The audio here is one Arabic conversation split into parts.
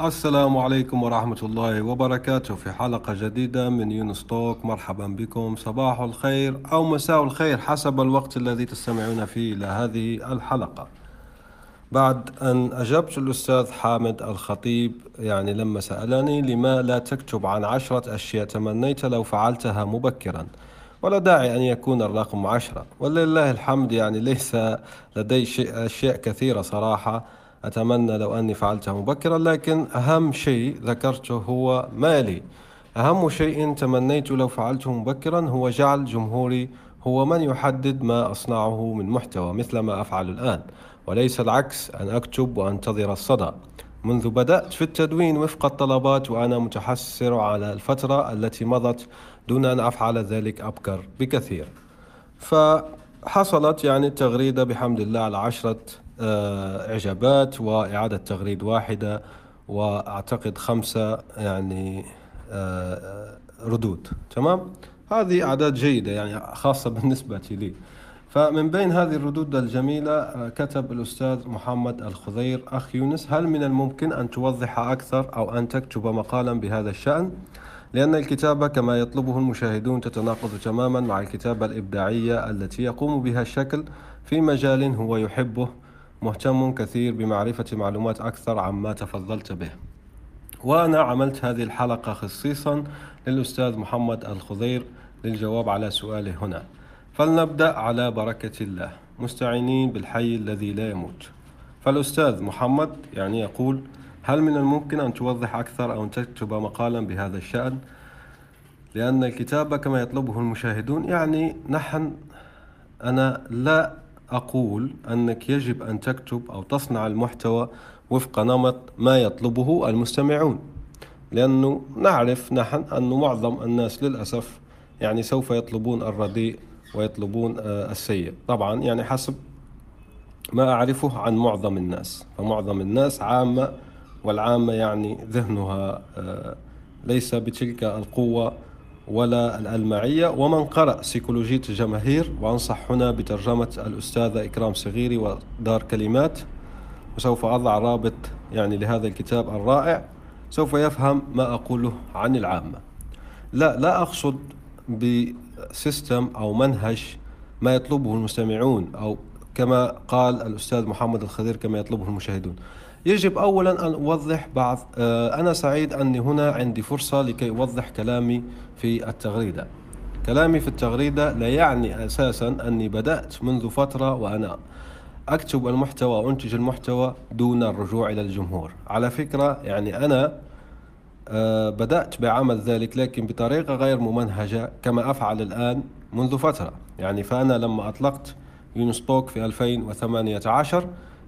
السلام عليكم ورحمة الله وبركاته في حلقة جديدة من يونس توك. مرحبا بكم. صباح الخير أو مساء الخير حسب الوقت الذي تستمعون فيه إلى هذه الحلقة. بعد أن أجبت الأستاذ حامد الخطيب يعني لما سألني لما لا تكتب عن عشرة أشياء تمنيت لو فعلتها مبكرا ولا داعي أن يكون الرقم عشرة. ولله الحمد يعني ليس لدي شيء أشياء كثيرة صراحة. أتمنى لو أني فعلتها مبكرا لكن أهم شيء ذكرته هو مالي. أهم شيء تمنيت لو فعلته مبكرا هو جعل جمهوري هو من يحدد ما أصنعه من محتوى مثل ما أفعل الآن. وليس العكس أن أكتب وأنتظر الصدى. منذ بدأت في التدوين وفق الطلبات وأنا متحسر على الفترة التي مضت دون أن أفعل ذلك أبكر بكثير. فحصلت يعني التغريدة بحمد الله على عشرة إعجابات وإعادة تغريد واحدة وأعتقد خمسة يعني آه، ردود. تمام؟ هذه أعداد جيدة يعني خاصة بالنسبة لي. فمن بين هذه الردود الجميلة آه، كتب الأستاذ محمد الخضير أخ يونس هل من الممكن أن توضح أكثر أو أن تكتب مقالا بهذا الشأن؟ لأن الكتابة كما يطلبه المشاهدون تتناقض تماما مع الكتابة الإبداعية التي يقوم بها الشكل في مجال هو يحبه مهتم كثير بمعرفة معلومات أكثر عما تفضلت به. وأنا عملت هذه الحلقة خصيصا للأستاذ محمد الخضير للجواب على سؤاله هنا. فلنبدأ على بركة الله. مستعينين بالحي الذي لا يموت. فالأستاذ محمد يعني يقول هل من الممكن أن توضح أكثر أو أن تكتب مقالا بهذا الشأن؟ لأن الكتابة كما يطلبه المشاهدون يعني نحن أنا لا أقول أنك يجب أن تكتب أو تصنع المحتوى وفق نمط ما يطلبه المستمعون لأنه نعرف نحن أن معظم الناس للأسف يعني سوف يطلبون الرديء ويطلبون آه، السيء. طبعا يعني حسب ما أعرفه عن معظم الناس فمعظم الناس عامة والعامة يعني ذهنها آه، ليس بتلك القوة ولا الألمعية. ومن قرأ سيكولوجية الجماهير وأنصح هنا بترجمة الأستاذة إكرام صغيري ودار كلمات وسوف أضع رابط يعني لهذا الكتاب الرائع. سوف يفهم ما أقوله عن العامة. لا لا أقصد بسيستم أو منهج ما يطلبه المستمعون أو كما قال الأستاذ محمد الخضير كما يطلبه المشاهدون. يجب أولا أن أوضح بعض آه، أنا سعيد أني هنا عندي فرصة لكي أوضح كلامي في التغريدة. كلامي في التغريدة لا يعني أساسا أني بدأت منذ فترة وأنا أكتب المحتوى وأنتج المحتوى دون الرجوع إلى الجمهور. على فكرة يعني أنا آه، بدأت بعمل ذلك لكن بطريقة غير ممنهجة كما أفعل الآن منذ فترة. يعني فأنا لما أطلقت يونستوك في 2018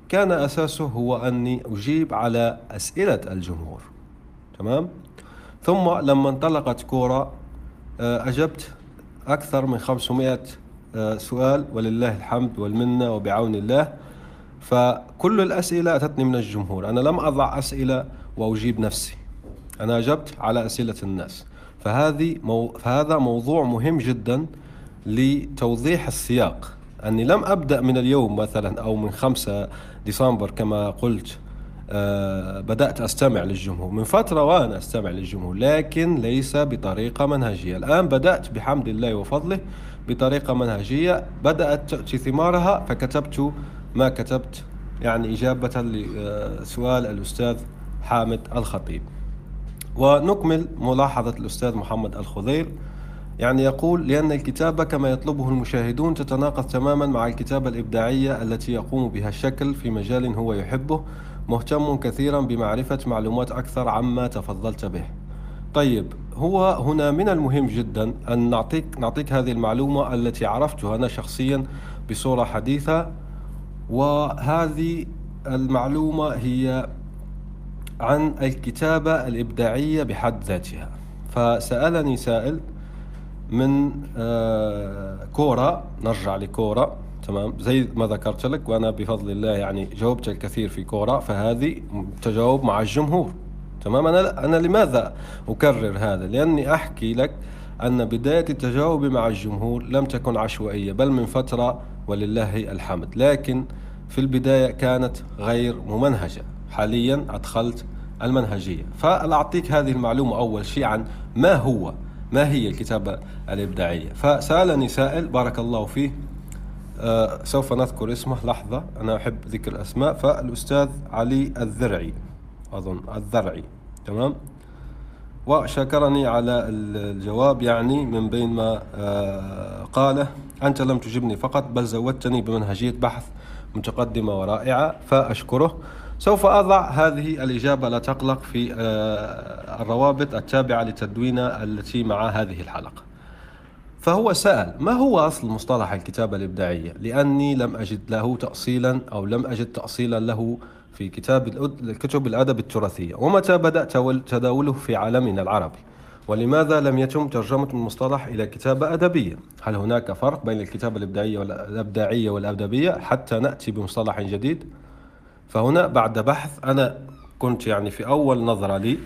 كان أساسه هو أني أجيب على أسئلة الجمهور. تمام؟ ثم لما انطلقت كورة آه، أجبت أكثر من 500 آه، سؤال ولله الحمد والمنة وبعون الله. فكل الأسئلة أتتني من الجمهور. أنا لم أضع أسئلة وأجيب نفسي. أنا أجبت على أسئلة الناس. فهذه مو... فهذا موضوع مهم جدا لتوضيح السياق. أني لم أبدأ من اليوم مثلا أو من 5 ديسمبر كما قلت آه بدأت أستمع للجمهور. من فترة وأنا أستمع للجمهور لكن ليس بطريقة منهجية. الآن بدأت بحمد الله وفضله بطريقة منهجية. بدأت تأتي ثمارها فكتبت ما كتبت. يعني إجابة لسؤال الأستاذ حامد الخطيب. ونكمل ملاحظة الأستاذ محمد الخضير. يعني يقول لأن الكتابة كما يطلبه المشاهدون تتناقض تماما مع الكتابة الإبداعية التي يقوم بها الشكل في مجال هو يحبه مهتم كثيرا بمعرفة معلومات أكثر عما تفضلت به. طيب هو هنا من المهم جدا أن نعطيك, نعطيك هذه المعلومة التي عرفتها أنا شخصيا بصورة حديثة وهذه المعلومة هي عن الكتابة الإبداعية بحد ذاتها. فسألني سائل من آه، كورة نرجع لكورة تمام؟ زي ما ذكرت لك وأنا بفضل الله يعني جاوبت الكثير في كورة فهذه تجاوب مع الجمهور. تمام؟ أنا أنا لماذا أكرر هذا؟ لأني أحكي لك أن بداية التجاوب مع الجمهور لم تكن عشوائية بل من فترة ولله الحمد. لكن في البداية كانت غير ممنهجة. حاليا أدخلت المنهجية. فأعطيك هذه المعلومة أول شيء عن ما هو ما هي الكتابة الإبداعية فسألني سائل بارك الله فيه. آه سوف نذكر اسمه. لحظة أنا أحب ذكر الأسماء. فالأستاذ علي الذرعي أظن الذرعي. تمام؟ وشكرني على الجواب يعني من بين ما آه قاله. أنت لم تجبني فقط بل زودتني بمنهجية بحث متقدمة ورائعة فأشكره. سوف أضع هذه الإجابة لا تقلق في آه، الروابط التابعة لتدوينة التي مع هذه الحلقة فهو سأل ما هو أصل مصطلح الكتابة الإبداعية لأني لم أجد له تأصيلا أو لم أجد تأصيلا له في كتاب الكتب الأدب التراثية ومتى بدأ تداوله في عالمنا العربي ولماذا لم يتم ترجمة المصطلح إلى كتابة أدبية؟ هل هناك فرق بين الكتابة الإبداعية والأبداعية والأدبية حتى نأتي بمصطلح جديد؟ فهنا بعد بحث أنا كنت يعني في أول نظرة لي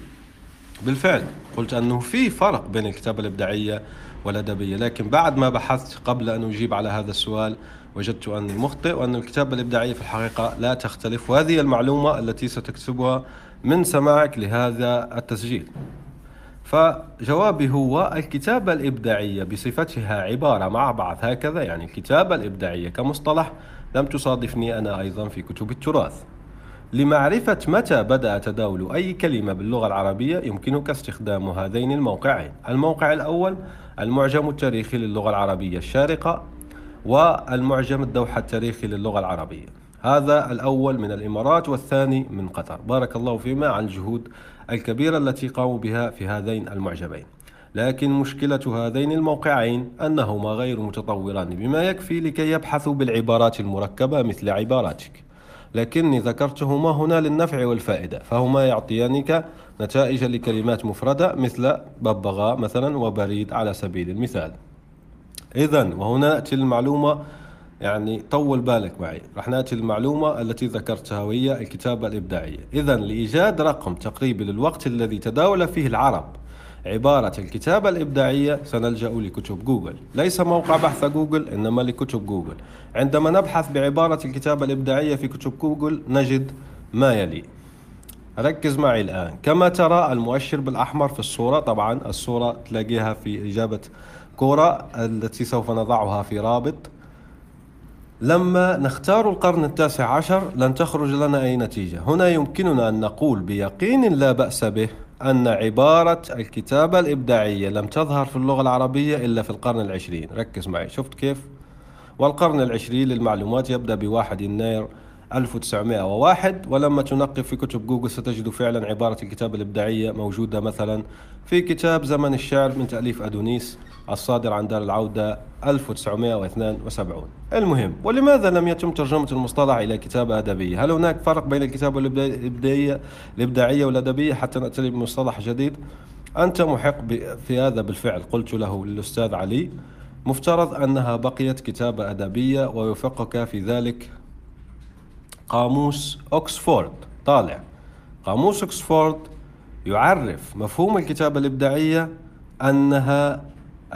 بالفعل قلت أنه في فرق بين الكتابة الإبداعية والأدبية لكن بعد ما بحثت قبل أن أجيب على هذا السؤال وجدت أني مخطئ وأن الكتابة الإبداعية في الحقيقة لا تختلف وهذه المعلومة التي ستكتبها من سماعك لهذا التسجيل. فجوابي هو الكتابة الإبداعية بصفتها عبارة مع بعض هكذا يعني الكتابة الإبداعية كمصطلح لم تصادفني أنا أيضا في كتب التراث. لمعرفة متى بدأ تداول أي كلمة باللغة العربية يمكنك استخدام هذين الموقعين. الموقع الأول المعجم التاريخي للغة العربية الشارقة والمعجم الدوحة التاريخي للغة العربية. هذا الأول من الإمارات والثاني من قطر. بارك الله فيما عن الجهود الكبيرة التي قاموا بها في هذين المعجمين. لكن مشكلة هذين الموقعين أنهما غير متطوران بما يكفي لكي يبحثوا بالعبارات المركبة مثل عباراتك. لكني ذكرتهما هنا للنفع والفائدة فهما يعطيانك نتائج لكلمات مفردة مثل ببغاء مثلا وبريد على سبيل المثال. إذا وهنا نأتي المعلومة يعني طول بالك معي. راح نأتي المعلومة التي ذكرتها وهي الكتابة الإبداعية. إذا لإيجاد رقم تقريبي للوقت الذي تداول فيه العرب عبارة الكتابة الإبداعية سنلجأ لكتب جوجل. ليس موقع بحث جوجل إنما لكتب جوجل. عندما نبحث بعبارة الكتابة الإبداعية في كتب جوجل نجد ما يلي. ركز معي الآن. كما ترى المؤشر بالأحمر في الصورة. طبعا الصورة تلاقيها في إجابة كورة التي سوف نضعها في رابط. لما نختار القرن التاسع عشر لن تخرج لنا أي نتيجة. هنا يمكننا أن نقول بيقين لا بأس به. أن عبارة الكتابة الإبداعية لم تظهر في اللغة العربية إلا في القرن العشرين ركز معي شفت كيف؟ والقرن العشرين للمعلومات يبدأ بواحد يناير 1901 ولما تنقب في كتب جوجل ستجد فعلا عبارة الكتابة الإبداعية موجودة مثلا في كتاب زمن الشعر من تأليف أدونيس الصادر عن دار العودة 1972 المهم ولماذا لم يتم ترجمة المصطلح إلى كتابة أدبية هل هناك فرق بين الكتابة الإبداعية الإبداعية والأدبية حتى نأتي بمصطلح جديد؟ أنت محق في هذا بالفعل قلت له للأستاذ علي. مفترض أنها بقيت كتابة أدبية ويوفقك في ذلك قاموس أكسفورد. طالع. قاموس أكسفورد يعرف مفهوم الكتابة الإبداعية أنها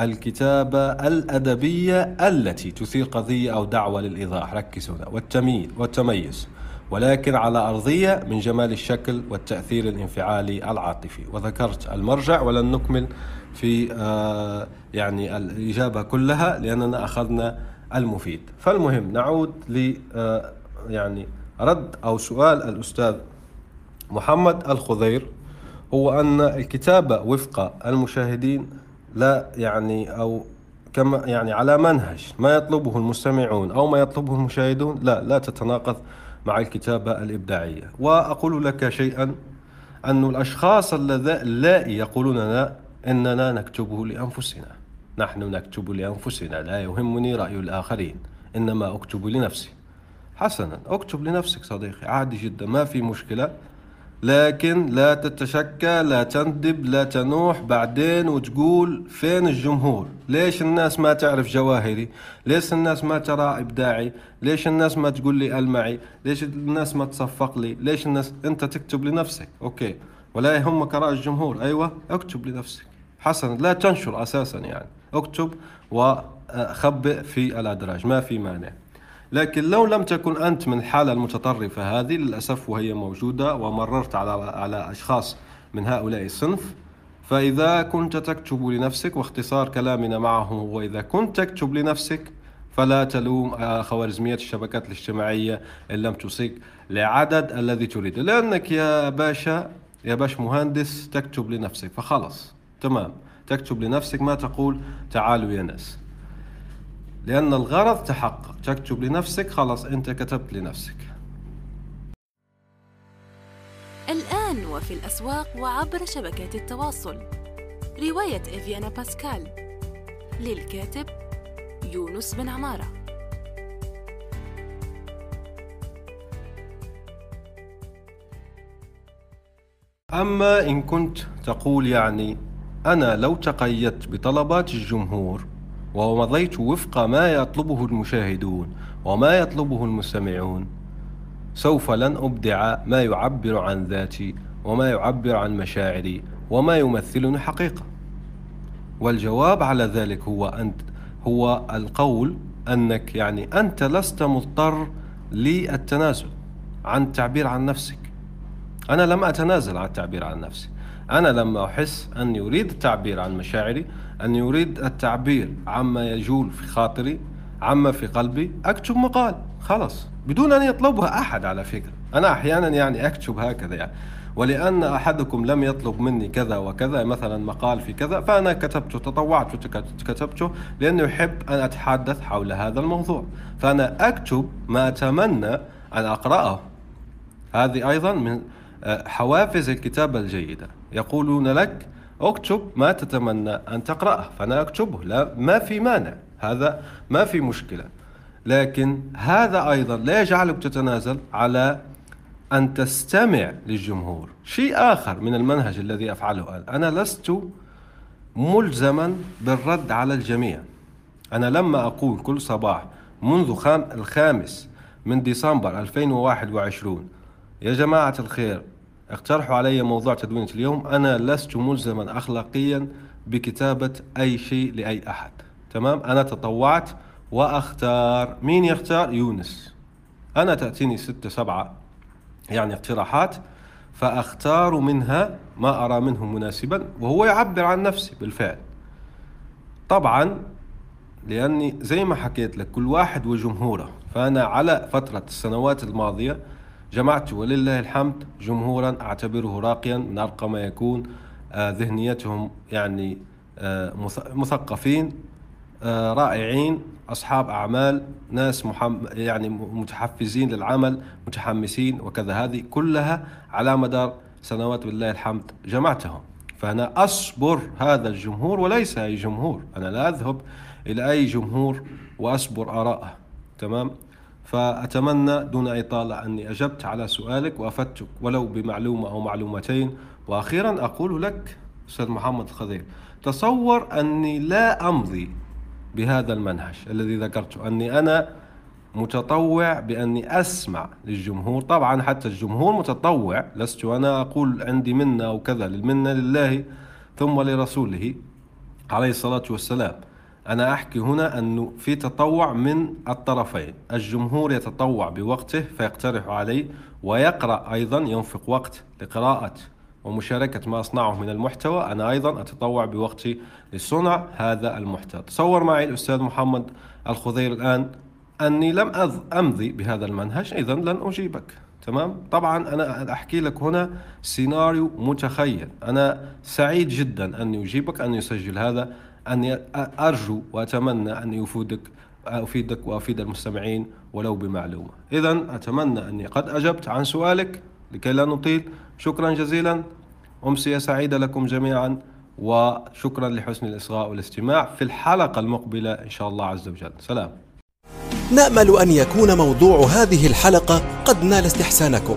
الكتابة الأدبية التي تثير قضية أو دعوة للإيضاح ركز هنا والتمييز والتميز. ولكن على أرضية من جمال الشكل والتأثير الانفعالي العاطفي. وذكرت المرجع ولن نكمل في آه يعني الإجابة كلها لأننا أخذنا المفيد. فالمهم نعود ل آه يعني رد أو سؤال الأستاذ محمد الخضير. هو أن الكتابة وفق المشاهدين لا يعني أو كما يعني على منهج ما يطلبه المستمعون أو ما يطلبه المشاهدون لا لا تتناقض مع الكتابة الإبداعية. وأقول لك شيئا أن الأشخاص اللائي يقولون لا إننا نكتبه لأنفسنا. نحن نكتب لأنفسنا لا يهمني رأي الآخرين إنما أكتب لنفسي. حسنا أكتب لنفسك صديقي عادي جدا ما في مشكلة. لكن لا تتشكى لا تندب لا تنوح. بعدين وتقول فين الجمهور؟ ليش الناس ما تعرف جواهري؟ ليش الناس ما ترى إبداعي؟ ليش الناس ما تقول لي ألمعي ليش الناس ما تصفق لي؟ ليش الناس؟ أنت تكتب لنفسك. أوكي. ولا يهمك رأي الجمهور. أيوة اكتب لنفسك. حسنا لا تنشر أساسا يعني. اكتب وخبئ في الأدراج. ما في مانع. لكن لو لم تكن أنت من الحالة المتطرفة هذه للأسف وهي موجودة ومررت على على أشخاص من هؤلاء الصنف فإذا كنت تكتب لنفسك واختصار كلامنا معه هو إذا كنت تكتب لنفسك فلا تلوم خوارزمية الشبكات الاجتماعية إن لم تصيك لعدد الذي تريد لأنك يا باشا يا باش مهندس تكتب لنفسك فخلص تمام. تكتب لنفسك ما تقول تعالوا يا ناس. لأن الغرض تحقق. تكتب لنفسك خلاص أنت كتبت لنفسك. الآن وفي الأسواق وعبر شبكات التواصل. رواية إفيانا باسكال. للكاتب يونس بن عمارة. أما إن كنت تقول يعني أنا لو تقيدت بطلبات الجمهور ومضيت وفق ما يطلبه المشاهدون وما يطلبه المستمعون. سوف لن أبدع ما يعبر عن ذاتي وما يعبر عن مشاعري وما يمثلني حقيقة. والجواب على ذلك هو أنت هو القول أنك يعني أنت لست مضطر للتنازل عن التعبير عن نفسك. أنا لم أتنازل عن التعبير عن نفسي. أنا لما أحس أني أريد التعبير عن مشاعري أني أريد التعبير عما يجول في خاطري عما في قلبي أكتب مقال خلاص بدون أن يطلبها أحد على فكرة. أنا أحيانا يعني أكتب هكذا يعني. ولأن أحدكم لم يطلب مني كذا وكذا مثلا مقال في كذا فأنا كتبته تطوعت وكتبته لأني أحب أن أتحدث حول هذا الموضوع. فأنا أكتب ما أتمنى أن أقرأه. هذه أيضا من آه، حوافز الكتابة الجيدة. يقولون لك اكتب ما تتمنى أن تقرأه فأنا أكتبه. لا ما في مانع. هذا ما في مشكلة. لكن هذا أيضا لا يجعلك تتنازل على أن تستمع للجمهور. شيء آخر من المنهج الذي أفعله الآن. أنا لست ملزما بالرد على الجميع. أنا لما أقول كل صباح منذ خام الخامس من ديسمبر 2021 يا جماعة الخير اقترحوا علي موضوع تدوينة اليوم. أنا لست ملزما أخلاقيا بكتابة أي شيء لأي أحد. تمام؟ أنا تطوعت وأختار. مين يختار؟ يونس. أنا تأتيني ستة سبعة يعني اقتراحات فأختار منها ما أرى منه مناسبا وهو يعبر عن نفسي بالفعل. طبعا لأني زي ما حكيت لك كل واحد وجمهوره. فأنا على فترة السنوات الماضية جمعت ولله الحمد جمهورا أعتبره راقيا من أرقى ما يكون. آه، ذهنيتهم يعني آه، مثقفين آه، رائعين. أصحاب أعمال ناس محم يعني متحفزين للعمل متحمسين وكذا. هذه كلها على مدار سنوات بالله الحمد جمعتهم. فأنا أصبر هذا الجمهور وليس أي جمهور. أنا لا أذهب إلى أي جمهور وأصبر آراءه. تمام؟ فأتمنى دون إطالة أني أجبت على سؤالك وأفدتك ولو بمعلومة أو معلومتين. وأخيرا أقول لك أستاذ محمد الخضير تصور أني لا أمضي بهذا المنهج الذي ذكرته أني أنا متطوع بأني أسمع للجمهور. طبعا حتى الجمهور متطوع لست أنا أقول عندي منة أو كذا للمنة لله ثم لرسوله عليه الصلاة والسلام. أنا أحكي هنا أنه في تطوع من الطرفين. الجمهور يتطوع بوقته فيقترح عليه ويقرأ أيضا ينفق وقت لقراءة ومشاركة ما أصنعه من المحتوى. أنا أيضا أتطوع بوقتي لصنع هذا المحتوى. تصور معي الأستاذ محمد الخضير الآن أني لم أمضي بهذا المنهج إذا لن أجيبك. تمام؟ طبعا أنا أحكي لك هنا سيناريو متخيل. أنا سعيد جدا أن أجيبك أن يسجل هذا أني أرجو وأتمنى أن يفيدك أفيدك وأفيد المستمعين ولو بمعلومة. إذا أتمنى أني قد أجبت عن سؤالك لكي لا نطيل. شكرا جزيلا. أمسية سعيدة لكم جميعا وشكرا لحسن الإصغاء والاستماع في الحلقة المقبلة إن شاء الله عز وجل. سلام. نأمل أن يكون موضوع هذه الحلقة قد نال استحسانكم.